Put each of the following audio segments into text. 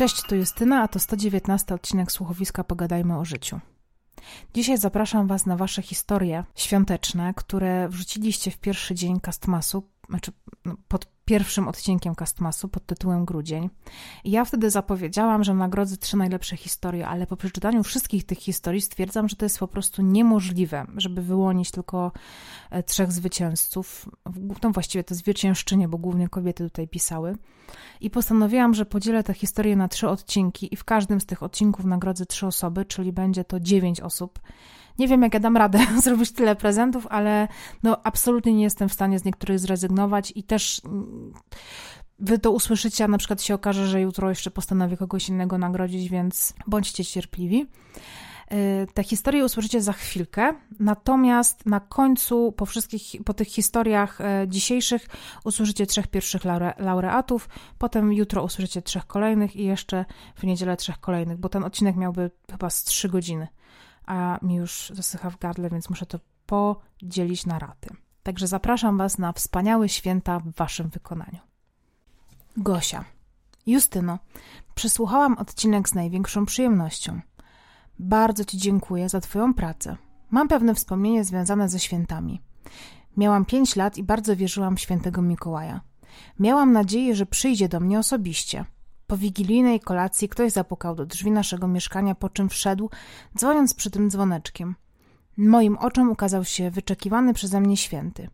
Cześć, to Justyna, a to 119 odcinek słuchowiska Pogadajmy o życiu. Dzisiaj zapraszam Was na Wasze historie świąteczne, które wrzuciliście w pierwszy dzień Castmasu, znaczy no, pod pierwszym odcinkiem Castmasu pod tytułem Grudzień. Ja wtedy zapowiedziałam, że nagrodzę trzy najlepsze historie, ale po przeczytaniu wszystkich tych historii stwierdzam, że to jest po prostu niemożliwe, żeby wyłonić tylko e, trzech zwycięzców. No właściwie to zwyciężczynie, bo głównie kobiety tutaj pisały. I postanowiłam, że podzielę tę historię na trzy odcinki i w każdym z tych odcinków nagrodzę trzy osoby, czyli będzie to dziewięć osób. Nie wiem, jak ja dam radę zrobić tyle prezentów, ale no absolutnie nie jestem w stanie z niektórych zrezygnować i też mm, wy to usłyszycie, a na przykład się okaże, że jutro jeszcze postanowię kogoś innego nagrodzić, więc bądźcie cierpliwi. Y, te historie usłyszycie za chwilkę, natomiast na końcu, po wszystkich, po tych historiach e, dzisiejszych, usłyszycie trzech pierwszych laure, laureatów, potem jutro usłyszycie trzech kolejnych i jeszcze w niedzielę trzech kolejnych, bo ten odcinek miałby chyba z trzy godziny a mi już zasycha w gardle, więc muszę to podzielić na raty. Także zapraszam Was na wspaniałe święta w Waszym wykonaniu. Gosia. Justyno, przesłuchałam odcinek z największą przyjemnością. Bardzo Ci dziękuję za Twoją pracę. Mam pewne wspomnienie związane ze świętami. Miałam pięć lat i bardzo wierzyłam w świętego Mikołaja. Miałam nadzieję, że przyjdzie do mnie osobiście – po wigilijnej kolacji ktoś zapukał do drzwi naszego mieszkania, po czym wszedł, dzwoniąc przy tym dzwoneczkiem. Moim oczom ukazał się wyczekiwany przeze mnie święty.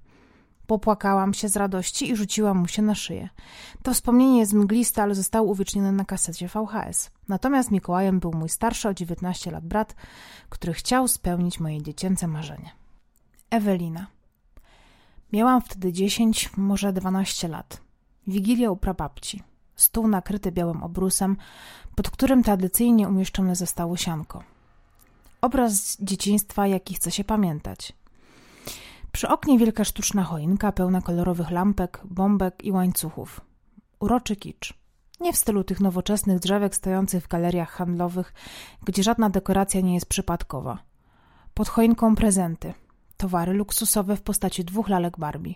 Popłakałam się z radości i rzuciłam mu się na szyję. To wspomnienie jest mgliste, ale zostało uwiecznione na kasecie VHS. Natomiast Mikołajem był mój starszy o 19 lat brat, który chciał spełnić moje dziecięce marzenie. Ewelina. Miałam wtedy 10, może 12 lat. Wigilia u prababci stół nakryty białym obrusem, pod którym tradycyjnie umieszczone zostało sianko. Obraz dzieciństwa, jaki chce się pamiętać. Przy oknie wielka sztuczna choinka pełna kolorowych lampek, bombek i łańcuchów. Uroczy kicz. Nie w stylu tych nowoczesnych drzewek stojących w galeriach handlowych, gdzie żadna dekoracja nie jest przypadkowa. Pod choinką prezenty. Towary luksusowe w postaci dwóch lalek Barbie.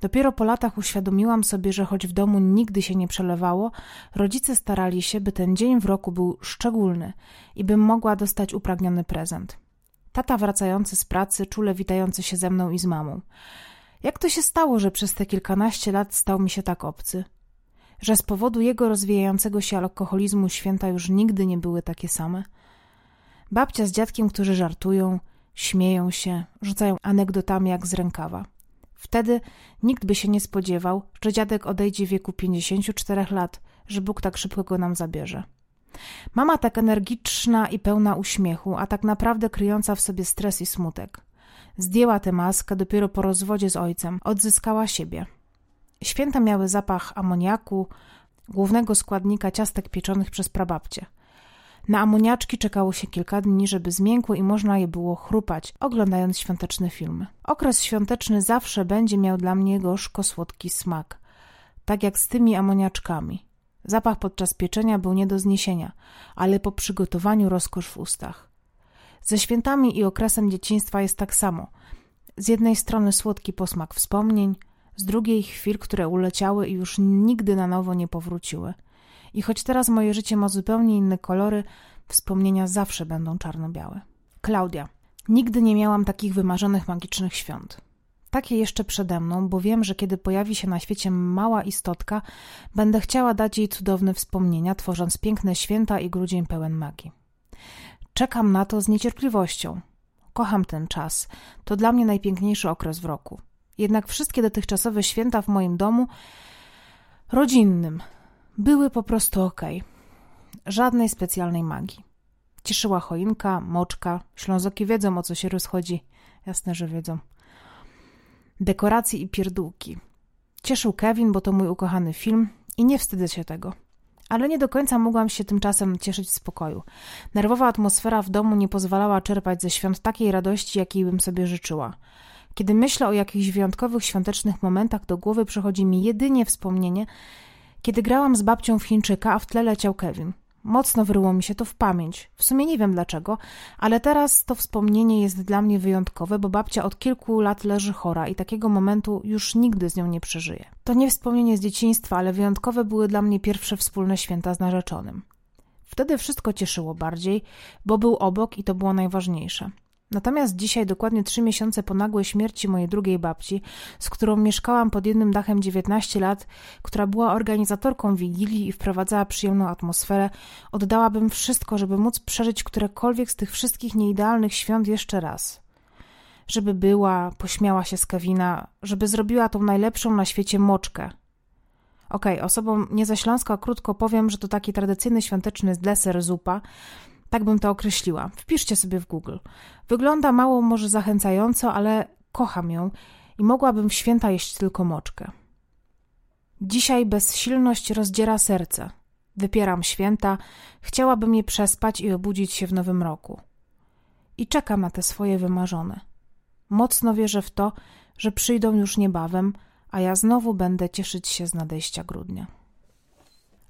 Dopiero po latach uświadomiłam sobie, że choć w domu nigdy się nie przelewało, rodzice starali się, by ten dzień w roku był szczególny i bym mogła dostać upragniony prezent. Tata wracający z pracy, czule witający się ze mną i z mamą. Jak to się stało, że przez te kilkanaście lat stał mi się tak obcy? Że z powodu jego rozwijającego się alkoholizmu święta już nigdy nie były takie same? Babcia z dziadkiem, którzy żartują, śmieją się, rzucają anegdotami jak z rękawa. Wtedy nikt by się nie spodziewał, że dziadek odejdzie w wieku 54 lat, że Bóg tak szybko go nam zabierze. Mama tak energiczna i pełna uśmiechu, a tak naprawdę kryjąca w sobie stres i smutek. Zdjęła tę maskę dopiero po rozwodzie z ojcem, odzyskała siebie. Święta miały zapach amoniaku, głównego składnika ciastek pieczonych przez prababcie. Na amoniaczki czekało się kilka dni, żeby zmiękły i można je było chrupać, oglądając świąteczne filmy. Okres świąteczny zawsze będzie miał dla mnie gorzko-słodki smak, tak jak z tymi amoniaczkami. Zapach podczas pieczenia był nie do zniesienia, ale po przygotowaniu rozkosz w ustach. Ze świętami i okresem dzieciństwa jest tak samo. Z jednej strony słodki posmak wspomnień, z drugiej chwil, które uleciały i już nigdy na nowo nie powróciły – i choć teraz moje życie ma zupełnie inne kolory, wspomnienia zawsze będą czarno-białe. Klaudia. Nigdy nie miałam takich wymarzonych magicznych świąt. Takie jeszcze przede mną, bo wiem, że kiedy pojawi się na świecie mała istotka, będę chciała dać jej cudowne wspomnienia, tworząc piękne święta i grudzień pełen magii. Czekam na to z niecierpliwością. Kocham ten czas. To dla mnie najpiękniejszy okres w roku. Jednak wszystkie dotychczasowe święta w moim domu rodzinnym, były po prostu ok. Żadnej specjalnej magii. Cieszyła choinka, moczka. Ślązoki wiedzą, o co się rozchodzi. Jasne, że wiedzą. Dekoracje i pierdółki. Cieszył Kevin, bo to mój ukochany film i nie wstydzę się tego. Ale nie do końca mogłam się tymczasem cieszyć w spokoju. Nerwowa atmosfera w domu nie pozwalała czerpać ze świąt takiej radości, jakiej bym sobie życzyła. Kiedy myślę o jakichś wyjątkowych świątecznych momentach, do głowy przychodzi mi jedynie wspomnienie, kiedy grałam z babcią w Chińczyka, a w tle leciał Kevin. Mocno wryło mi się to w pamięć. W sumie nie wiem dlaczego, ale teraz to wspomnienie jest dla mnie wyjątkowe, bo babcia od kilku lat leży chora i takiego momentu już nigdy z nią nie przeżyję. To nie wspomnienie z dzieciństwa, ale wyjątkowe były dla mnie pierwsze wspólne święta z narzeczonym. Wtedy wszystko cieszyło bardziej, bo był obok i to było najważniejsze. Natomiast dzisiaj, dokładnie trzy miesiące po nagłej śmierci mojej drugiej babci, z którą mieszkałam pod jednym dachem 19 lat, która była organizatorką wigilii i wprowadzała przyjemną atmosferę, oddałabym wszystko, żeby móc przeżyć którekolwiek z tych wszystkich nieidealnych świąt jeszcze raz. Żeby była, pośmiała się z Kevina, żeby zrobiła tą najlepszą na świecie moczkę. Okej, okay, osobom nie ze Śląska krótko powiem, że to taki tradycyjny świąteczny deser zupa, tak bym to określiła. Wpiszcie sobie w Google. Wygląda mało może zachęcająco, ale kocham ją i mogłabym w święta jeść tylko moczkę. Dzisiaj bezsilność rozdziera serce. Wypieram święta, chciałabym je przespać i obudzić się w nowym roku. I czekam na te swoje wymarzone. Mocno wierzę w to, że przyjdą już niebawem, a ja znowu będę cieszyć się z nadejścia grudnia.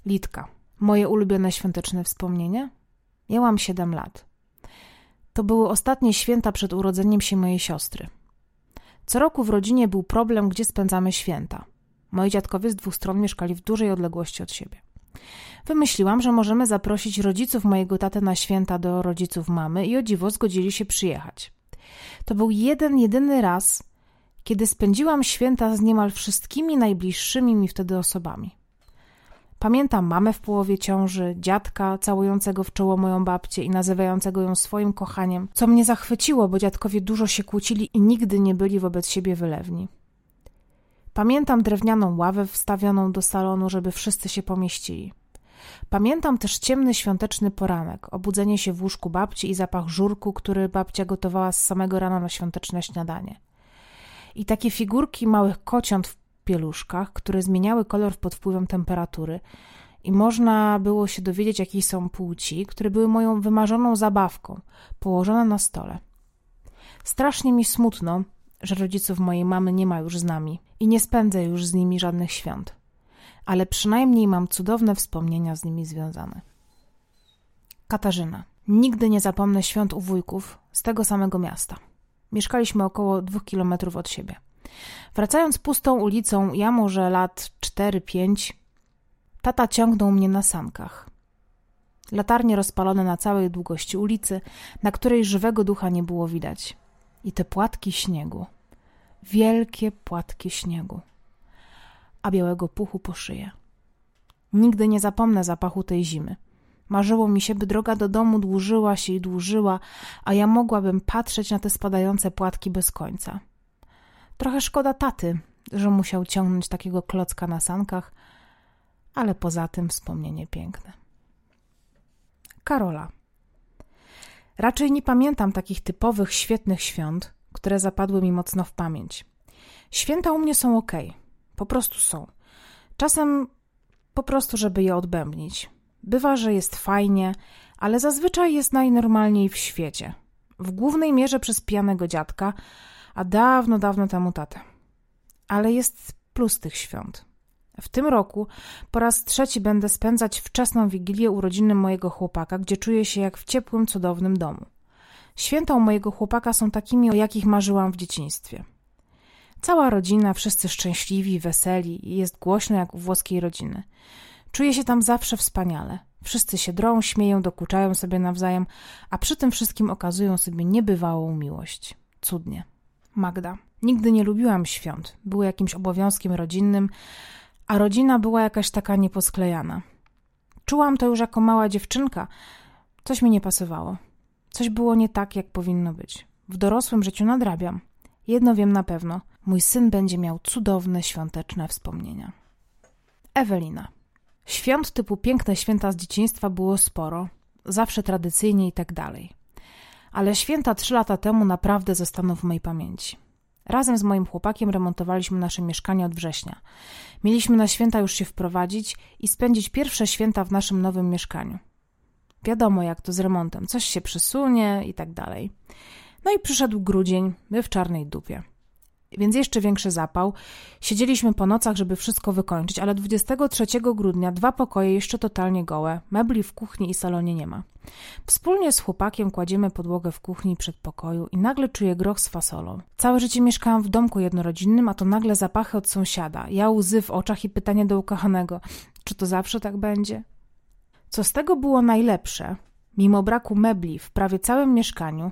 Litka. Moje ulubione świąteczne wspomnienie? Miałam siedem lat. To były ostatnie święta przed urodzeniem się mojej siostry. Co roku w rodzinie był problem, gdzie spędzamy święta. Moi dziadkowie z dwóch stron mieszkali w dużej odległości od siebie. Wymyśliłam, że możemy zaprosić rodziców mojego taty na święta do rodziców mamy i o dziwo zgodzili się przyjechać. To był jeden, jedyny raz, kiedy spędziłam święta z niemal wszystkimi najbliższymi mi wtedy osobami. Pamiętam mamę w połowie ciąży, dziadka całującego w czoło moją babcię i nazywającego ją swoim kochaniem, co mnie zachwyciło, bo dziadkowie dużo się kłócili i nigdy nie byli wobec siebie wylewni. Pamiętam drewnianą ławę wstawioną do salonu, żeby wszyscy się pomieścili. Pamiętam też ciemny świąteczny poranek, obudzenie się w łóżku babci i zapach żurku, który babcia gotowała z samego rana na świąteczne śniadanie. I takie figurki małych kociąt w pieluszkach, które zmieniały kolor pod wpływem temperatury i można było się dowiedzieć, jakiej są płci, które były moją wymarzoną zabawką, położone na stole. Strasznie mi smutno, że rodziców mojej mamy nie ma już z nami i nie spędzę już z nimi żadnych świąt, ale przynajmniej mam cudowne wspomnienia z nimi związane. Katarzyna. Nigdy nie zapomnę świąt u wujków z tego samego miasta. Mieszkaliśmy około dwóch kilometrów od siebie. Wracając pustą ulicą, ja może lat cztery, pięć, tata ciągnął mnie na sankach. Latarnie rozpalone na całej długości ulicy, na której żywego ducha nie było widać. I te płatki śniegu. Wielkie płatki śniegu. A białego puchu po szyję. Nigdy nie zapomnę zapachu tej zimy. Marzyło mi się, by droga do domu dłużyła się i dłużyła, a ja mogłabym patrzeć na te spadające płatki bez końca. Trochę szkoda taty, że musiał ciągnąć takiego klocka na sankach, ale poza tym wspomnienie piękne. Karola. Raczej nie pamiętam takich typowych, świetnych świąt, które zapadły mi mocno w pamięć. Święta u mnie są ok, po prostu są. Czasem po prostu, żeby je odbębnić. Bywa, że jest fajnie, ale zazwyczaj jest najnormalniej w świecie. W głównej mierze przez pijanego dziadka, a dawno, dawno temu tatę. Ale jest plus tych świąt. W tym roku po raz trzeci będę spędzać wczesną wigilię urodziny mojego chłopaka, gdzie czuję się jak w ciepłym, cudownym domu. Święta u mojego chłopaka są takimi, o jakich marzyłam w dzieciństwie. Cała rodzina, wszyscy szczęśliwi, weseli i jest głośno jak u włoskiej rodziny. Czuję się tam zawsze wspaniale. Wszyscy się drą, śmieją, dokuczają sobie nawzajem, a przy tym wszystkim okazują sobie niebywałą miłość. Cudnie. Magda. Nigdy nie lubiłam świąt. Były jakimś obowiązkiem rodzinnym, a rodzina była jakaś taka nieposklejana. Czułam to już jako mała dziewczynka. Coś mi nie pasowało. Coś było nie tak, jak powinno być. W dorosłym życiu nadrabiam. Jedno wiem na pewno: mój syn będzie miał cudowne, świąteczne wspomnienia. Ewelina. Świąt typu piękne święta z dzieciństwa było sporo, zawsze tradycyjnie i tak dalej ale święta trzy lata temu naprawdę zostaną w mojej pamięci. Razem z moim chłopakiem remontowaliśmy nasze mieszkanie od września. Mieliśmy na święta już się wprowadzić i spędzić pierwsze święta w naszym nowym mieszkaniu. Wiadomo, jak to z remontem, coś się przesunie i tak dalej. No i przyszedł grudzień, my w czarnej dupie. Więc jeszcze większy zapał. Siedzieliśmy po nocach, żeby wszystko wykończyć, ale 23 grudnia dwa pokoje jeszcze totalnie gołe, mebli w kuchni i salonie nie ma. Wspólnie z chłopakiem kładziemy podłogę w kuchni i przedpokoju i nagle czuję groch z fasolą. Całe życie mieszkałam w domku jednorodzinnym, a to nagle zapachy od sąsiada. Ja łzy w oczach i pytanie do ukochanego, czy to zawsze tak będzie? Co z tego było najlepsze, mimo braku mebli w prawie całym mieszkaniu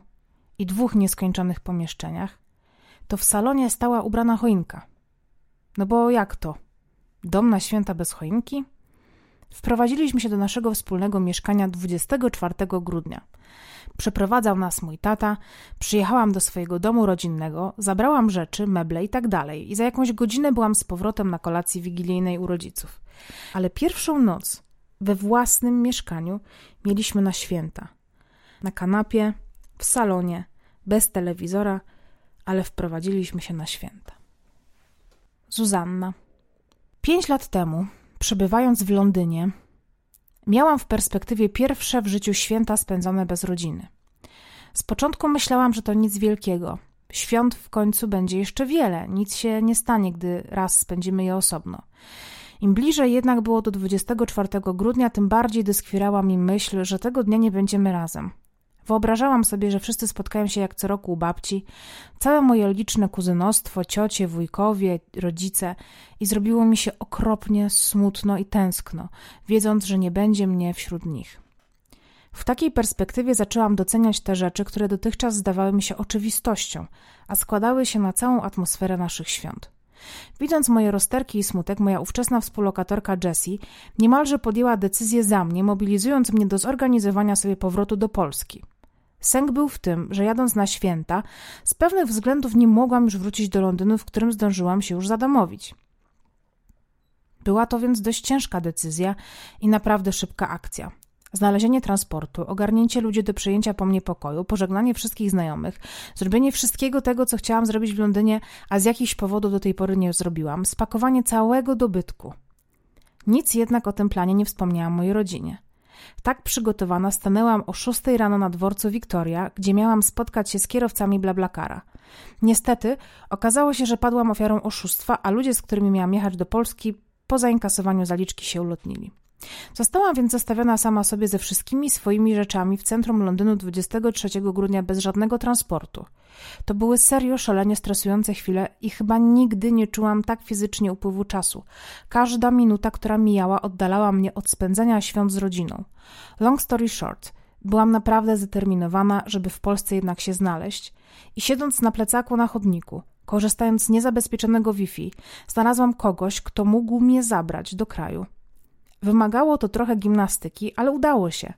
i dwóch nieskończonych pomieszczeniach, to w salonie stała ubrana choinka. No bo jak to? Dom na święta bez choinki? Wprowadziliśmy się do naszego wspólnego mieszkania 24 grudnia. Przeprowadzał nas mój tata, przyjechałam do swojego domu rodzinnego, zabrałam rzeczy, meble i tak dalej i za jakąś godzinę byłam z powrotem na kolacji wigilijnej u rodziców. Ale pierwszą noc we własnym mieszkaniu mieliśmy na święta. Na kanapie, w salonie, bez telewizora, ale wprowadziliśmy się na święta. Zuzanna. Pięć lat temu, przebywając w Londynie, miałam w perspektywie pierwsze w życiu święta spędzone bez rodziny. Z początku myślałam, że to nic wielkiego. Świąt w końcu będzie jeszcze wiele, nic się nie stanie, gdy raz spędzimy je osobno. Im bliżej jednak było do 24 grudnia, tym bardziej dyskwirała mi myśl, że tego dnia nie będziemy razem. Wyobrażałam sobie, że wszyscy spotkają się jak co roku u babci, całe moje liczne kuzynostwo, ciocie, wujkowie, rodzice i zrobiło mi się okropnie smutno i tęskno, wiedząc, że nie będzie mnie wśród nich. W takiej perspektywie zaczęłam doceniać te rzeczy, które dotychczas zdawały mi się oczywistością, a składały się na całą atmosferę naszych świąt. Widząc moje rozterki i smutek, moja ówczesna współlokatorka Jessie niemalże podjęła decyzję za mnie, mobilizując mnie do zorganizowania sobie powrotu do Polski. Sęk był w tym, że jadąc na święta, z pewnych względów nie mogłam już wrócić do Londynu, w którym zdążyłam się już zadomowić. Była to więc dość ciężka decyzja i naprawdę szybka akcja. Znalezienie transportu, ogarnięcie ludzi do przyjęcia po mnie pokoju, pożegnanie wszystkich znajomych, zrobienie wszystkiego tego, co chciałam zrobić w Londynie, a z jakichś powodów do tej pory nie zrobiłam, spakowanie całego dobytku. Nic jednak o tym planie nie wspomniałam mojej rodzinie. Tak przygotowana stanęłam o szóstej rano na dworcu Victoria, gdzie miałam spotkać się z kierowcami Blablakara. Niestety okazało się, że padłam ofiarą oszustwa, a ludzie, z którymi miałam jechać do Polski, po zainkasowaniu zaliczki się ulotnili. Zostałam więc zostawiona sama sobie ze wszystkimi swoimi rzeczami w centrum Londynu 23 grudnia bez żadnego transportu. To były serio szalenie stresujące chwile i chyba nigdy nie czułam tak fizycznie upływu czasu. Każda minuta, która mijała, oddalała mnie od spędzenia świąt z rodziną. Long story short, byłam naprawdę zdeterminowana, żeby w Polsce jednak się znaleźć i siedząc na plecaku na chodniku, korzystając z niezabezpieczonego Wi-Fi, znalazłam kogoś, kto mógł mnie zabrać do kraju. Wymagało to trochę gimnastyki, ale udało się.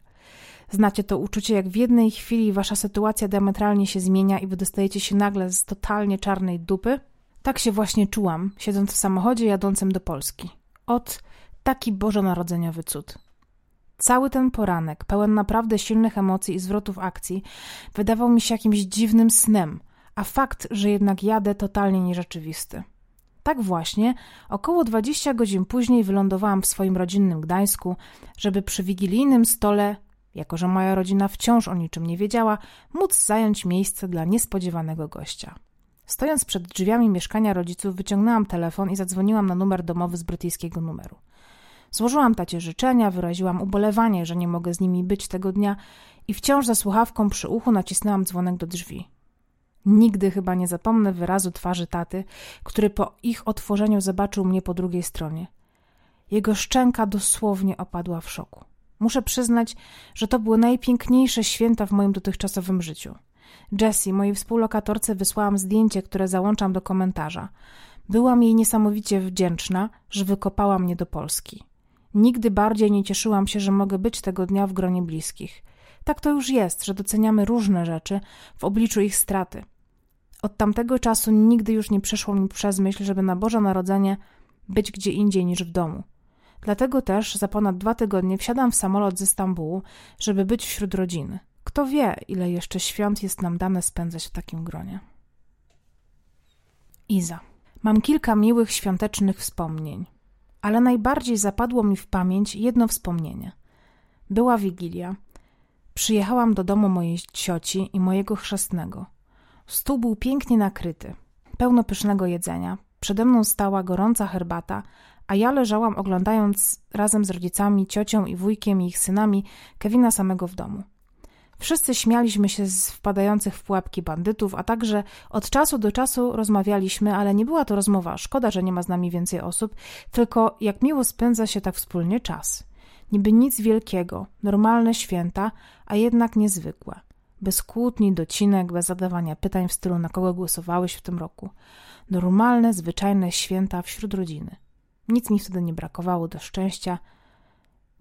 Znacie to uczucie, jak w jednej chwili wasza sytuacja diametralnie się zmienia i wydostajecie się nagle z totalnie czarnej dupy? Tak się właśnie czułam, siedząc w samochodzie jadącym do Polski. Ot, taki bożonarodzeniowy cud. Cały ten poranek, pełen naprawdę silnych emocji i zwrotów akcji, wydawał mi się jakimś dziwnym snem, a fakt, że jednak jadę, totalnie nierzeczywisty. Tak właśnie, około 20 godzin później wylądowałam w swoim rodzinnym Gdańsku, żeby przy wigilijnym stole, jako że moja rodzina wciąż o niczym nie wiedziała, móc zająć miejsce dla niespodziewanego gościa. Stojąc przed drzwiami mieszkania rodziców, wyciągnęłam telefon i zadzwoniłam na numer domowy z brytyjskiego numeru. Złożyłam tacie życzenia, wyraziłam ubolewanie, że nie mogę z nimi być tego dnia i wciąż za słuchawką przy uchu nacisnęłam dzwonek do drzwi. Nigdy chyba nie zapomnę wyrazu twarzy taty, który po ich otworzeniu zobaczył mnie po drugiej stronie. Jego szczęka dosłownie opadła w szoku. Muszę przyznać, że to były najpiękniejsze święta w moim dotychczasowym życiu. Jessie, mojej współlokatorce, wysłałam zdjęcie, które załączam do komentarza. Byłam jej niesamowicie wdzięczna, że wykopała mnie do Polski. Nigdy bardziej nie cieszyłam się, że mogę być tego dnia w gronie bliskich. Tak to już jest, że doceniamy różne rzeczy w obliczu ich straty. Od tamtego czasu nigdy już nie przeszło mi przez myśl, żeby na Boże Narodzenie być gdzie indziej niż w domu. Dlatego też za ponad dwa tygodnie wsiadam w samolot ze Stambułu, żeby być wśród rodziny. Kto wie, ile jeszcze świąt jest nam dane spędzać w takim gronie. Iza. Mam kilka miłych świątecznych wspomnień, ale najbardziej zapadło mi w pamięć jedno wspomnienie. Była wigilia. Przyjechałam do domu mojej cioci i mojego chrzestnego – Stół był pięknie nakryty. pełno pysznego jedzenia. Przede mną stała gorąca herbata, a ja leżałam oglądając razem z rodzicami, ciocią i wujkiem i ich synami Kevina samego w domu. Wszyscy śmialiśmy się z wpadających w pułapki bandytów, a także od czasu do czasu rozmawialiśmy, ale nie była to rozmowa. Szkoda, że nie ma z nami więcej osób, tylko jak miło spędza się tak wspólnie czas. Niby nic wielkiego, normalne święta, a jednak niezwykłe. Bez kłótni, docinek, bez zadawania pytań w stylu na kogo głosowałeś w tym roku. Normalne, zwyczajne święta wśród rodziny. Nic mi wtedy nie brakowało do szczęścia.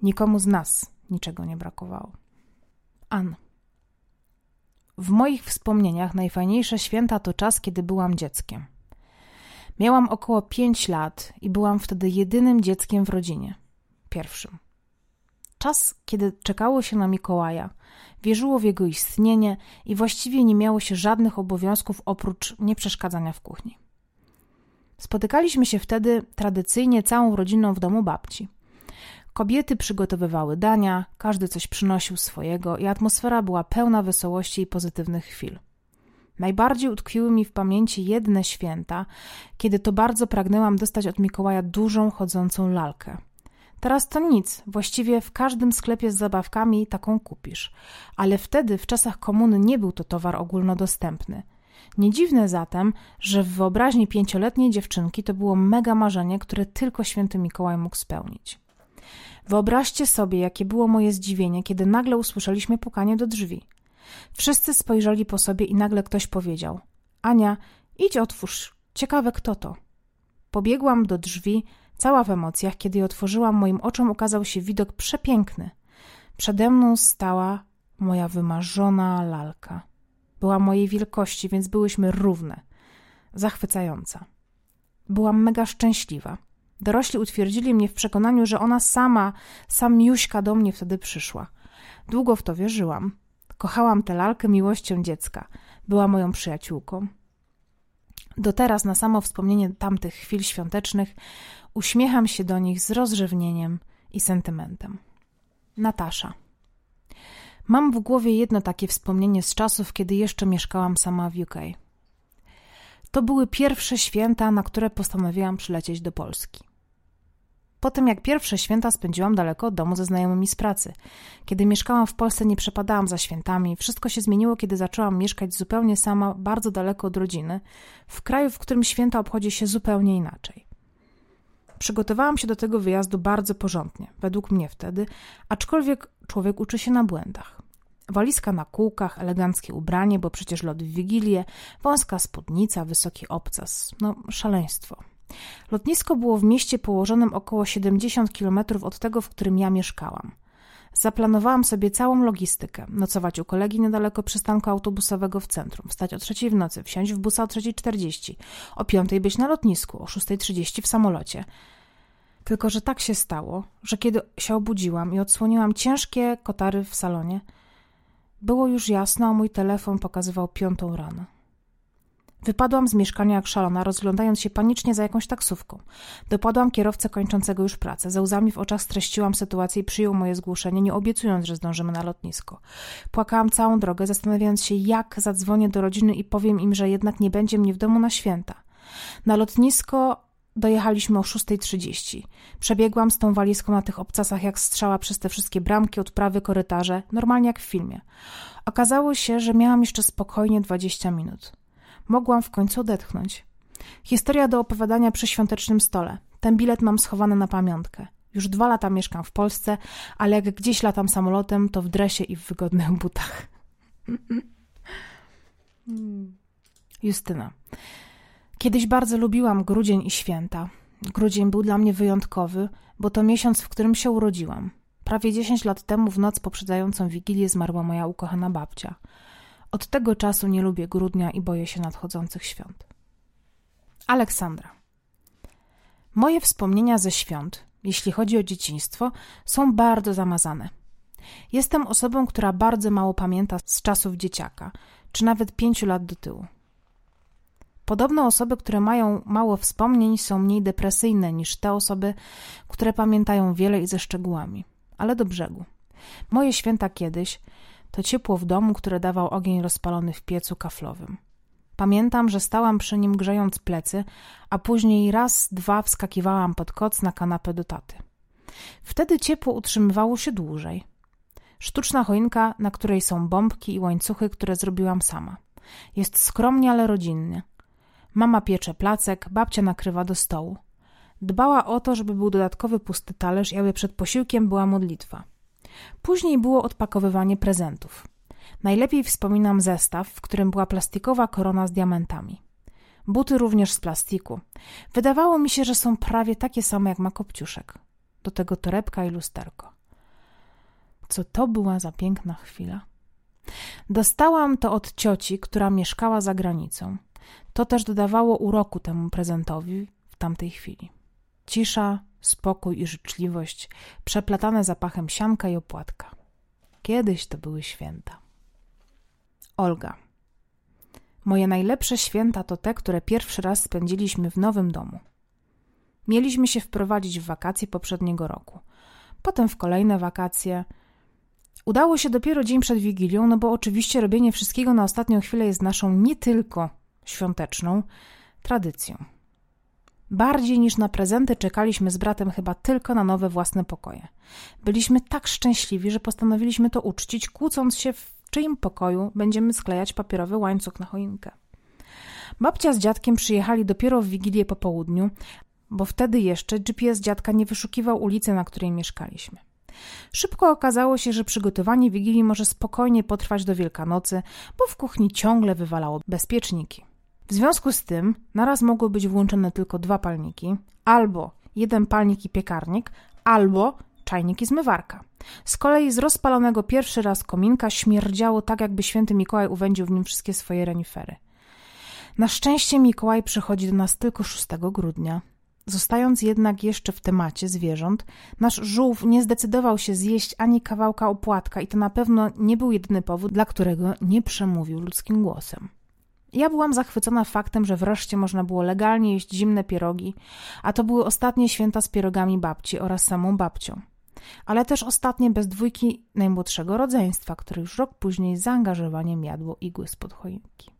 Nikomu z nas niczego nie brakowało. An. W moich wspomnieniach najfajniejsze święta to czas, kiedy byłam dzieckiem. Miałam około pięć lat i byłam wtedy jedynym dzieckiem w rodzinie. Pierwszym. Czas, kiedy czekało się na Mikołaja, wierzyło w jego istnienie i właściwie nie miało się żadnych obowiązków oprócz nieprzeszkadzania w kuchni. Spotykaliśmy się wtedy tradycyjnie całą rodziną w domu babci. Kobiety przygotowywały dania, każdy coś przynosił swojego i atmosfera była pełna wesołości i pozytywnych chwil. Najbardziej utkwiły mi w pamięci jedne święta, kiedy to bardzo pragnęłam dostać od Mikołaja dużą chodzącą lalkę. Teraz to nic, właściwie w każdym sklepie z zabawkami taką kupisz, ale wtedy w czasach komuny nie był to towar ogólnodostępny. Nie dziwne zatem, że w wyobraźni pięcioletniej dziewczynki to było mega marzenie, które tylko święty Mikołaj mógł spełnić. Wyobraźcie sobie, jakie było moje zdziwienie, kiedy nagle usłyszeliśmy pukanie do drzwi. Wszyscy spojrzeli po sobie i nagle ktoś powiedział: Ania, idź otwórz, ciekawe kto to. Pobiegłam do drzwi, cała w emocjach, kiedy je otworzyłam, moim oczom ukazał się widok przepiękny. Przede mną stała moja wymarzona lalka. Była mojej wielkości, więc byłyśmy równe. Zachwycająca. Byłam mega szczęśliwa. Dorośli utwierdzili mnie w przekonaniu, że ona sama, sam Miuśka do mnie wtedy przyszła. Długo w to wierzyłam. Kochałam tę lalkę miłością dziecka. Była moją przyjaciółką. Do teraz, na samo wspomnienie tamtych chwil świątecznych, uśmiecham się do nich z rozrzewnieniem i sentymentem. Natasza. Mam w głowie jedno takie wspomnienie z czasów, kiedy jeszcze mieszkałam sama w UK. To były pierwsze święta, na które postanowiłam przylecieć do Polski. Po tym jak pierwsze święta spędziłam daleko od domu ze znajomymi z pracy. Kiedy mieszkałam w Polsce, nie przepadałam za świętami. Wszystko się zmieniło, kiedy zaczęłam mieszkać zupełnie sama, bardzo daleko od rodziny, w kraju, w którym święta obchodzi się zupełnie inaczej. Przygotowałam się do tego wyjazdu bardzo porządnie, według mnie wtedy, aczkolwiek człowiek uczy się na błędach. Walizka na kółkach, eleganckie ubranie, bo przecież lot w Wigilię, wąska spódnica, wysoki obcas. No, szaleństwo. Lotnisko było w mieście położonym około 70 km od tego, w którym ja mieszkałam. Zaplanowałam sobie całą logistykę. Nocować u kolegi niedaleko przystanku autobusowego w centrum, wstać o trzeciej w nocy, wsiąść w busa o 3.40, o piątej być na lotnisku, o 6.30 w samolocie. Tylko, że tak się stało, że kiedy się obudziłam i odsłoniłam ciężkie kotary w salonie, było już jasno, a mój telefon pokazywał piątą rano. Wypadłam z mieszkania jak szalona, rozglądając się panicznie za jakąś taksówką. Dopadłam kierowcę kończącego już pracę. Ze łzami w oczach streściłam sytuację i przyjął moje zgłoszenie, nie obiecując, że zdążymy na lotnisko. Płakałam całą drogę, zastanawiając się, jak zadzwonię do rodziny i powiem im, że jednak nie będzie mnie w domu na święta. Na lotnisko Dojechaliśmy o 6.30. Przebiegłam z tą walizką na tych obcasach jak strzała przez te wszystkie bramki, odprawy, korytarze, normalnie jak w filmie. Okazało się, że miałam jeszcze spokojnie 20 minut. Mogłam w końcu odetchnąć. Historia do opowiadania przy świątecznym stole. Ten bilet mam schowany na pamiątkę. Już dwa lata mieszkam w Polsce, ale jak gdzieś latam samolotem, to w dresie i w wygodnych butach. Justyna. Kiedyś bardzo lubiłam grudzień i święta. Grudzień był dla mnie wyjątkowy, bo to miesiąc, w którym się urodziłam. Prawie 10 lat temu, w noc poprzedzającą Wigilię, zmarła moja ukochana babcia. Od tego czasu nie lubię grudnia i boję się nadchodzących świąt. Aleksandra. Moje wspomnienia ze świąt, jeśli chodzi o dzieciństwo, są bardzo zamazane. Jestem osobą, która bardzo mało pamięta z czasów dzieciaka, czy nawet pięciu lat do tyłu. Podobno osoby, które mają mało wspomnień, są mniej depresyjne niż te osoby, które pamiętają wiele i ze szczegółami. Ale do brzegu. Moje święta kiedyś to ciepło w domu, które dawał ogień rozpalony w piecu kaflowym. Pamiętam, że stałam przy nim grzejąc plecy, a później raz, dwa wskakiwałam pod koc na kanapę do taty. Wtedy ciepło utrzymywało się dłużej. Sztuczna choinka, na której są bombki i łańcuchy, które zrobiłam sama. Jest skromnie, ale rodzinnie. Mama piecze placek, babcia nakrywa do stołu. Dbała o to, żeby był dodatkowy pusty talerz i aby przed posiłkiem była modlitwa. Później było odpakowywanie prezentów. Najlepiej wspominam zestaw, w którym była plastikowa korona z diamentami. Buty również z plastiku. Wydawało mi się, że są prawie takie same jak ma kopciuszek. Do tego torebka i lusterko. Co to była za piękna chwila. Dostałam to od cioci, która mieszkała za granicą. To też dodawało uroku temu prezentowi w tamtej chwili. Cisza, spokój i życzliwość, przeplatane zapachem sianka i opłatka. Kiedyś to były święta. Olga. Moje najlepsze święta to te, które pierwszy raz spędziliśmy w nowym domu. Mieliśmy się wprowadzić w wakacje poprzedniego roku, potem w kolejne wakacje. Udało się dopiero dzień przed Wigilią, no bo oczywiście robienie wszystkiego na ostatnią chwilę jest naszą nie tylko świąteczną tradycją. Bardziej niż na prezenty czekaliśmy z bratem chyba tylko na nowe własne pokoje. Byliśmy tak szczęśliwi, że postanowiliśmy to uczcić, kłócąc się w czyim pokoju będziemy sklejać papierowy łańcuch na choinkę. Babcia z dziadkiem przyjechali dopiero w Wigilię po południu, bo wtedy jeszcze GPS dziadka nie wyszukiwał ulicy, na której mieszkaliśmy. Szybko okazało się, że przygotowanie Wigilii może spokojnie potrwać do Wielkanocy, bo w kuchni ciągle wywalało bezpieczniki. W związku z tym naraz mogły być włączone tylko dwa palniki, albo jeden palnik i piekarnik, albo czajnik i zmywarka. Z kolei z rozpalonego pierwszy raz kominka śmierdziało tak, jakby święty Mikołaj uwędził w nim wszystkie swoje renifery. Na szczęście Mikołaj przychodzi do nas tylko 6 grudnia. Zostając jednak jeszcze w temacie zwierząt, nasz żółw nie zdecydował się zjeść ani kawałka opłatka i to na pewno nie był jedyny powód, dla którego nie przemówił ludzkim głosem. Ja byłam zachwycona faktem, że wreszcie można było legalnie jeść zimne pierogi, a to były ostatnie święta z pierogami babci oraz samą babcią ale też ostatnie bez dwójki najmłodszego rodzeństwa, które już rok później z zaangażowaniem jadło igły spod choinki.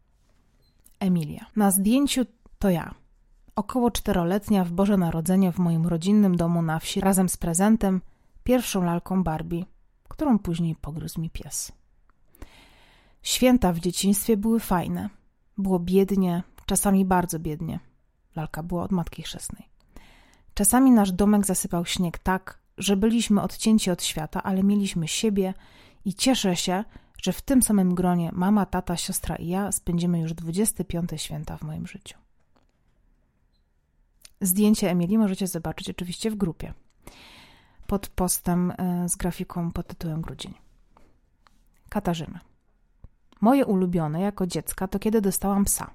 Emilia. Na zdjęciu to ja. Około czteroletnia w Boże Narodzenie w moim rodzinnym domu na wsi razem z prezentem, pierwszą lalką Barbie, którą później pogryzł mi pies. Święta w dzieciństwie były fajne. Było biednie, czasami bardzo biednie. Lalka była od matki chrzestnej. Czasami nasz domek zasypał śnieg tak, że byliśmy odcięci od świata, ale mieliśmy siebie i cieszę się, że w tym samym gronie mama, tata, siostra i ja spędzimy już 25 święta w moim życiu. Zdjęcie Emilii możecie zobaczyć oczywiście w grupie pod postem e, z grafiką pod tytułem Grudzień. Katarzyna. Moje ulubione jako dziecka to kiedy dostałam psa.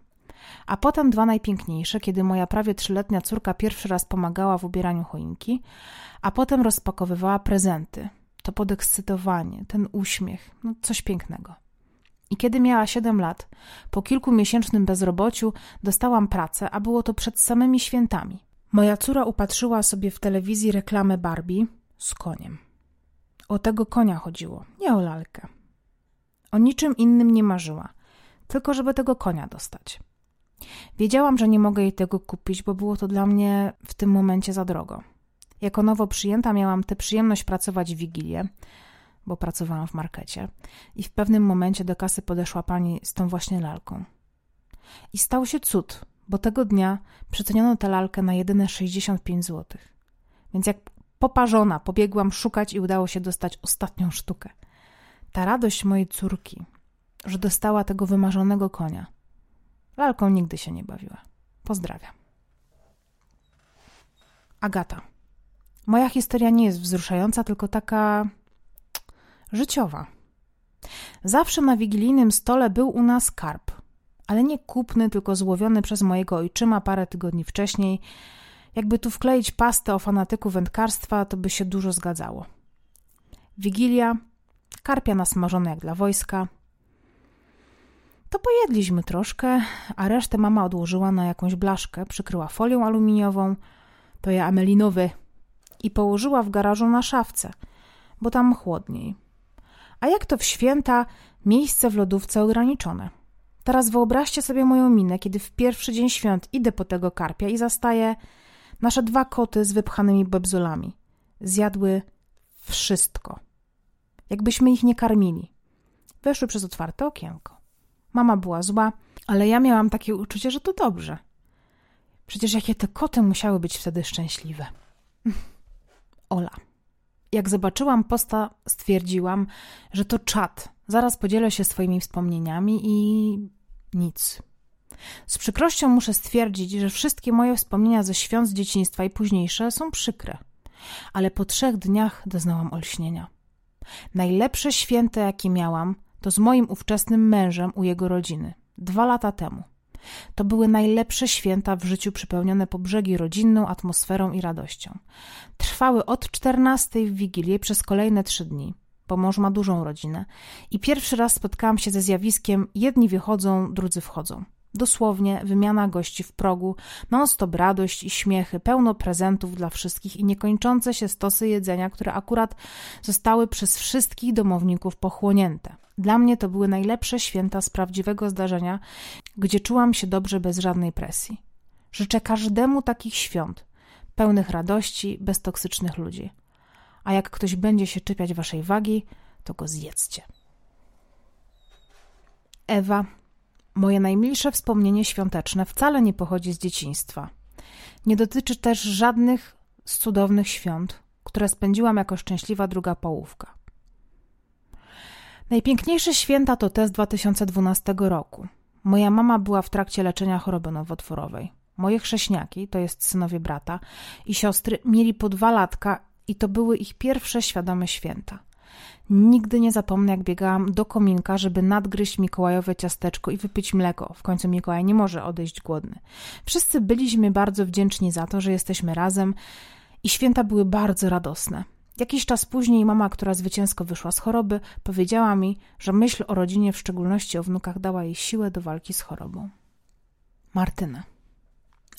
A potem dwa najpiękniejsze, kiedy moja prawie trzyletnia córka pierwszy raz pomagała w ubieraniu choinki, a potem rozpakowywała prezenty. To podekscytowanie, ten uśmiech, no coś pięknego. I kiedy miała 7 lat, po kilkumiesięcznym bezrobociu, dostałam pracę, a było to przed samymi świętami. Moja córa upatrzyła sobie w telewizji reklamę Barbie z koniem. O tego konia chodziło, nie o lalkę. O niczym innym nie marzyła, tylko żeby tego konia dostać. Wiedziałam, że nie mogę jej tego kupić, bo było to dla mnie w tym momencie za drogo. Jako nowo przyjęta miałam tę przyjemność pracować w Wigilię, bo pracowałam w markecie i w pewnym momencie do kasy podeszła pani z tą właśnie lalką. I stał się cud, bo tego dnia przeceniono tę lalkę na jedyne 65 zł. Więc jak poparzona pobiegłam szukać i udało się dostać ostatnią sztukę. Ta radość mojej córki, że dostała tego wymarzonego konia – Lalką nigdy się nie bawiła. Pozdrawiam. Agata. Moja historia nie jest wzruszająca, tylko taka życiowa. Zawsze na wigilijnym stole był u nas karp, ale nie kupny, tylko złowiony przez mojego ojczyma parę tygodni wcześniej. Jakby tu wkleić pastę o fanatyku wędkarstwa, to by się dużo zgadzało. Wigilia, karpia nasmażone jak dla wojska, to pojedliśmy troszkę, a resztę mama odłożyła na jakąś blaszkę, przykryła folią aluminiową, to ja amelinowy, i położyła w garażu na szafce, bo tam chłodniej. A jak to w święta, miejsce w lodówce ograniczone. Teraz wyobraźcie sobie moją minę, kiedy w pierwszy dzień świąt idę po tego karpia i zastaję nasze dwa koty z wypchanymi bebzolami. Zjadły wszystko. Jakbyśmy ich nie karmili. Weszły przez otwarte okienko. Mama była zła, ale ja miałam takie uczucie, że to dobrze. Przecież jakie te koty musiały być wtedy szczęśliwe. Ola. Jak zobaczyłam posta, stwierdziłam, że to czat. Zaraz podzielę się swoimi wspomnieniami i nic. Z przykrością muszę stwierdzić, że wszystkie moje wspomnienia ze świąt z dzieciństwa i późniejsze są przykre. Ale po trzech dniach doznałam olśnienia. Najlepsze święte, jakie miałam, to z moim ówczesnym mężem u jego rodziny. Dwa lata temu. To były najlepsze święta w życiu przypełnione po brzegi rodzinną atmosferą i radością. Trwały od czternastej w Wigilię przez kolejne trzy dni, bo ma dużą rodzinę i pierwszy raz spotkałam się ze zjawiskiem jedni wychodzą, drudzy wchodzą. Dosłownie wymiana gości w progu, non-stop radość i śmiechy, pełno prezentów dla wszystkich i niekończące się stosy jedzenia, które akurat zostały przez wszystkich domowników pochłonięte. Dla mnie to były najlepsze święta z prawdziwego zdarzenia, gdzie czułam się dobrze bez żadnej presji. Życzę każdemu takich świąt, pełnych radości, bez toksycznych ludzi. A jak ktoś będzie się czepiać waszej wagi, to go zjedzcie. Ewa Moje najmilsze wspomnienie świąteczne wcale nie pochodzi z dzieciństwa. Nie dotyczy też żadnych z cudownych świąt, które spędziłam jako szczęśliwa druga połówka. Najpiękniejsze święta to te z 2012 roku. Moja mama była w trakcie leczenia choroby nowotworowej. Moje chrześniaki, to jest synowie brata i siostry, mieli po dwa latka i to były ich pierwsze świadome święta. Nigdy nie zapomnę, jak biegałam do kominka, żeby nadgryźć mikołajowe ciasteczko i wypić mleko. W końcu Mikołaj nie może odejść głodny. Wszyscy byliśmy bardzo wdzięczni za to, że jesteśmy razem i święta były bardzo radosne. Jakiś czas później mama, która zwycięsko wyszła z choroby, powiedziała mi, że myśl o rodzinie, w szczególności o wnukach, dała jej siłę do walki z chorobą. Martyna.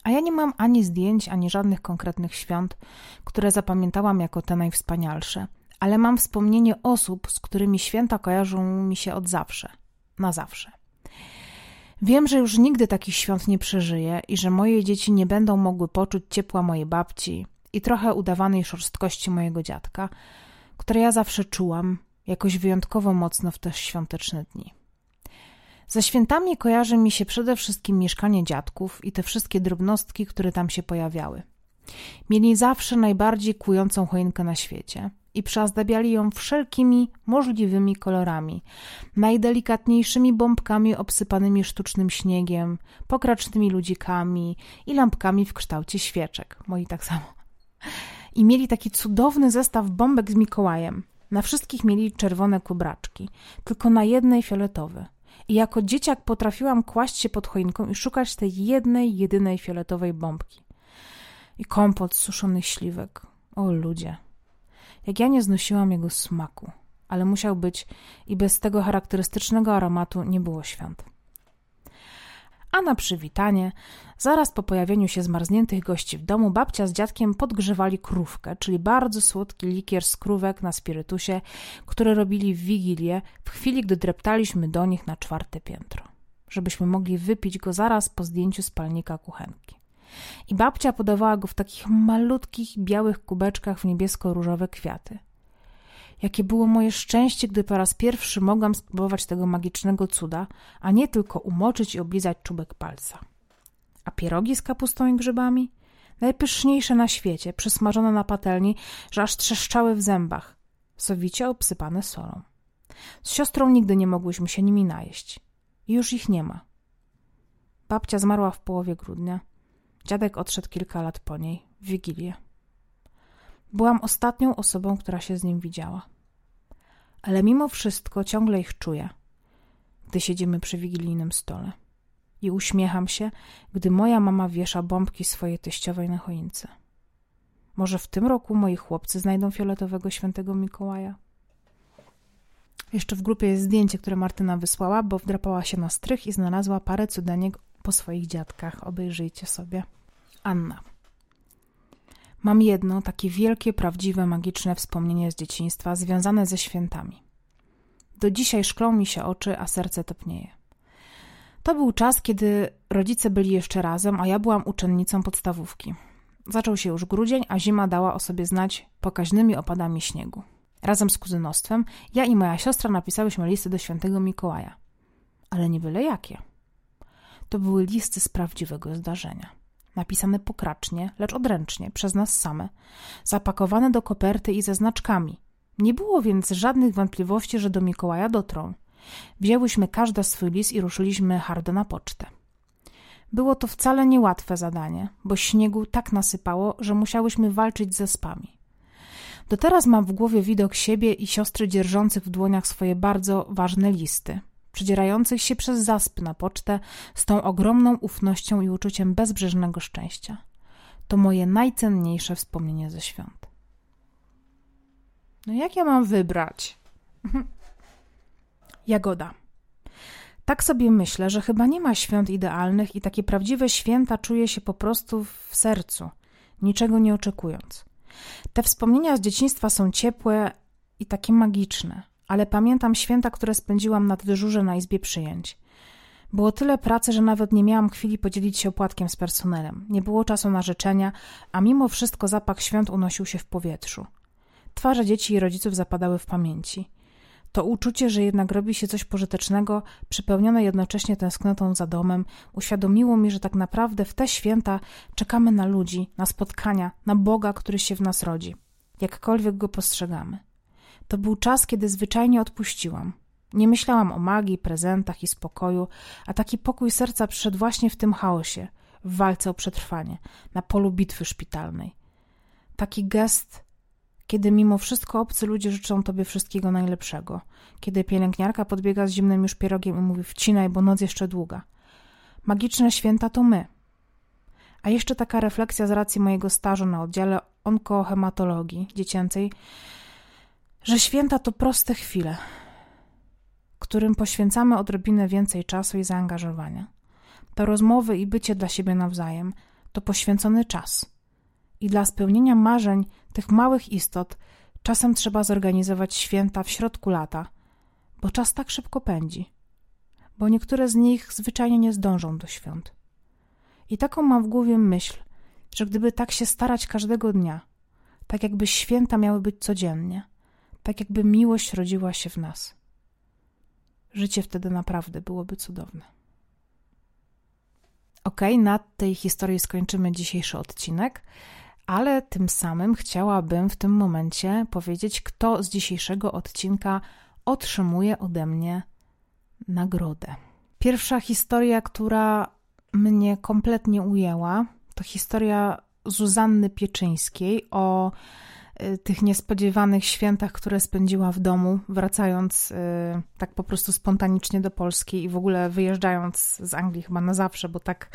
A ja nie mam ani zdjęć, ani żadnych konkretnych świąt, które zapamiętałam jako te najwspanialsze – ale mam wspomnienie osób, z którymi święta kojarzą mi się od zawsze, na zawsze. Wiem, że już nigdy takich świąt nie przeżyję i że moje dzieci nie będą mogły poczuć ciepła mojej babci i trochę udawanej szorstkości mojego dziadka, które ja zawsze czułam jakoś wyjątkowo mocno w te świąteczne dni. Ze świętami kojarzy mi się przede wszystkim mieszkanie dziadków i te wszystkie drobnostki, które tam się pojawiały. Mieli zawsze najbardziej kującą choinkę na świecie – i przyozdabiali ją wszelkimi możliwymi kolorami, najdelikatniejszymi bombkami obsypanymi sztucznym śniegiem, pokracznymi ludzikami i lampkami w kształcie świeczek. Moi tak samo. I mieli taki cudowny zestaw bombek z Mikołajem. Na wszystkich mieli czerwone kubraczki, tylko na jednej fioletowe. I jako dzieciak potrafiłam kłaść się pod choinką i szukać tej jednej, jedynej fioletowej bombki. I kompot z suszonych śliwek. O ludzie, jak ja nie znosiłam jego smaku, ale musiał być i bez tego charakterystycznego aromatu nie było świąt. A na przywitanie, zaraz po pojawieniu się zmarzniętych gości w domu, babcia z dziadkiem podgrzewali krówkę, czyli bardzo słodki likier z krówek na spirytusie, które robili w Wigilię w chwili, gdy dreptaliśmy do nich na czwarte piętro, żebyśmy mogli wypić go zaraz po zdjęciu spalnika kuchenki. I babcia podawała go w takich malutkich, białych kubeczkach w niebiesko-różowe kwiaty. Jakie było moje szczęście, gdy po raz pierwszy mogłam spróbować tego magicznego cuda, a nie tylko umoczyć i oblizać czubek palca. A pierogi z kapustą i grzybami? Najpyszniejsze na świecie, przysmażone na patelni, że aż trzeszczały w zębach, sowicie obsypane solą. Z siostrą nigdy nie mogłyśmy się nimi najeść. I już ich nie ma. Babcia zmarła w połowie grudnia. Dziadek odszedł kilka lat po niej, w Wigilię. Byłam ostatnią osobą, która się z nim widziała. Ale mimo wszystko ciągle ich czuję, gdy siedzimy przy wigilijnym stole. I uśmiecham się, gdy moja mama wiesza bombki swojej teściowej na choince. Może w tym roku moi chłopcy znajdą fioletowego świętego Mikołaja? Jeszcze w grupie jest zdjęcie, które Martyna wysłała, bo wdrapała się na strych i znalazła parę cudaniek po swoich dziadkach. Obejrzyjcie sobie. Anna. Mam jedno takie wielkie, prawdziwe, magiczne wspomnienie z dzieciństwa związane ze świętami. Do dzisiaj szklą mi się oczy, a serce topnieje. To był czas, kiedy rodzice byli jeszcze razem, a ja byłam uczennicą podstawówki. Zaczął się już grudzień, a zima dała o sobie znać pokaźnymi opadami śniegu. Razem z kuzynostwem ja i moja siostra napisałyśmy listy do świętego Mikołaja. Ale nie byle jakie. To były listy z prawdziwego zdarzenia. Napisane pokracznie, lecz odręcznie, przez nas same. Zapakowane do koperty i ze znaczkami. Nie było więc żadnych wątpliwości, że do Mikołaja dotrą. Wzięłyśmy każda swój list i ruszyliśmy hardo na pocztę. Było to wcale niełatwe zadanie, bo śniegu tak nasypało, że musiałyśmy walczyć ze spami. Do teraz mam w głowie widok siebie i siostry dzierżących w dłoniach swoje bardzo ważne listy, przedzierających się przez zaspy na pocztę z tą ogromną ufnością i uczuciem bezbrzeżnego szczęścia. To moje najcenniejsze wspomnienie ze świąt. No jak ja mam wybrać? Jagoda. Tak sobie myślę, że chyba nie ma świąt idealnych i takie prawdziwe święta czuję się po prostu w sercu, niczego nie oczekując. Te wspomnienia z dzieciństwa są ciepłe i takie magiczne, ale pamiętam święta, które spędziłam nad dyżurze na izbie przyjęć. Było tyle pracy, że nawet nie miałam chwili podzielić się opłatkiem z personelem. Nie było czasu na życzenia, a mimo wszystko zapach świąt unosił się w powietrzu. Twarze dzieci i rodziców zapadały w pamięci. To uczucie, że jednak robi się coś pożytecznego, przypełnione jednocześnie tęsknotą za domem, uświadomiło mi, że tak naprawdę w te święta czekamy na ludzi, na spotkania, na Boga, który się w nas rodzi, jakkolwiek go postrzegamy. To był czas, kiedy zwyczajnie odpuściłam. Nie myślałam o magii, prezentach i spokoju, a taki pokój serca przyszedł właśnie w tym chaosie, w walce o przetrwanie, na polu bitwy szpitalnej. Taki gest kiedy mimo wszystko obcy ludzie życzą tobie wszystkiego najlepszego, kiedy pielęgniarka podbiega z zimnym już pierogiem i mówi wcinaj, bo noc jeszcze długa. Magiczne święta to my. A jeszcze taka refleksja z racji mojego stażu na oddziale onkohematologii dziecięcej, że święta to proste chwile, którym poświęcamy odrobinę więcej czasu i zaangażowania. To rozmowy i bycie dla siebie nawzajem to poświęcony czas – i dla spełnienia marzeń tych małych istot czasem trzeba zorganizować święta w środku lata, bo czas tak szybko pędzi, bo niektóre z nich zwyczajnie nie zdążą do świąt. I taką mam w głowie myśl, że gdyby tak się starać każdego dnia, tak jakby święta miały być codziennie, tak jakby miłość rodziła się w nas, życie wtedy naprawdę byłoby cudowne. Ok, na tej historii skończymy dzisiejszy odcinek ale tym samym chciałabym w tym momencie powiedzieć, kto z dzisiejszego odcinka otrzymuje ode mnie nagrodę. Pierwsza historia, która mnie kompletnie ujęła, to historia Zuzanny Pieczyńskiej o tych niespodziewanych świętach, które spędziła w domu, wracając y, tak po prostu spontanicznie do Polski i w ogóle wyjeżdżając z Anglii chyba na zawsze, bo tak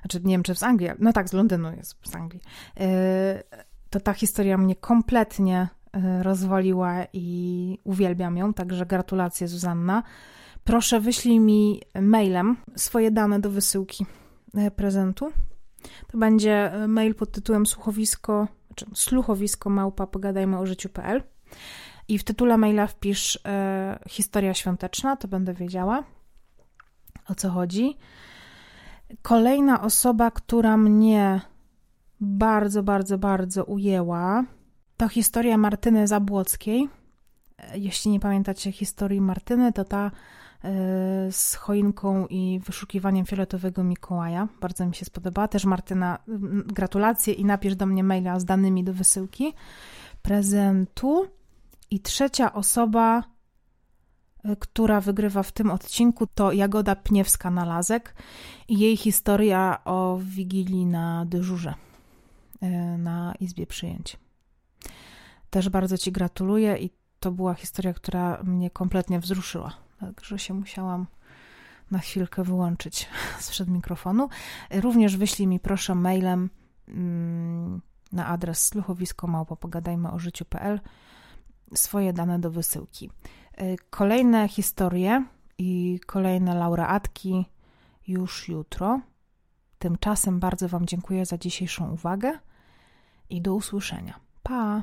znaczy nie wiem czy z Anglii, no tak, z Londynu jest, z Anglii, e, to ta historia mnie kompletnie rozwaliła i uwielbiam ją, także gratulacje Zuzanna. Proszę wyślij mi mailem swoje dane do wysyłki prezentu. To będzie mail pod tytułem słuchowisko, znaczy sluchowisko małpa pogadajmy o życiu.pl i w tytule maila wpisz e, historia świąteczna, to będę wiedziała o co chodzi. Kolejna osoba, która mnie bardzo, bardzo, bardzo ujęła, to historia Martyny Zabłockiej. Jeśli nie pamiętacie historii Martyny, to ta e, z choinką i wyszukiwaniem fioletowego Mikołaja. Bardzo mi się spodobała. Też Martyna, gratulacje i napisz do mnie maila z danymi do wysyłki prezentu. I trzecia osoba Y, która wygrywa w tym odcinku, to Jagoda Pniewska-Nalazek i jej historia o Wigilii na dyżurze y, na Izbie Przyjęć. Też bardzo Ci gratuluję i to była historia, która mnie kompletnie wzruszyła, także się musiałam na chwilkę wyłączyć sprzed mikrofonu. Również wyślij mi proszę mailem mm, na adres małpopogadajmy o życiu.pl swoje dane do wysyłki. Y, kolejne historie i kolejne laureatki już jutro. Tymczasem bardzo Wam dziękuję za dzisiejszą uwagę i do usłyszenia. Pa!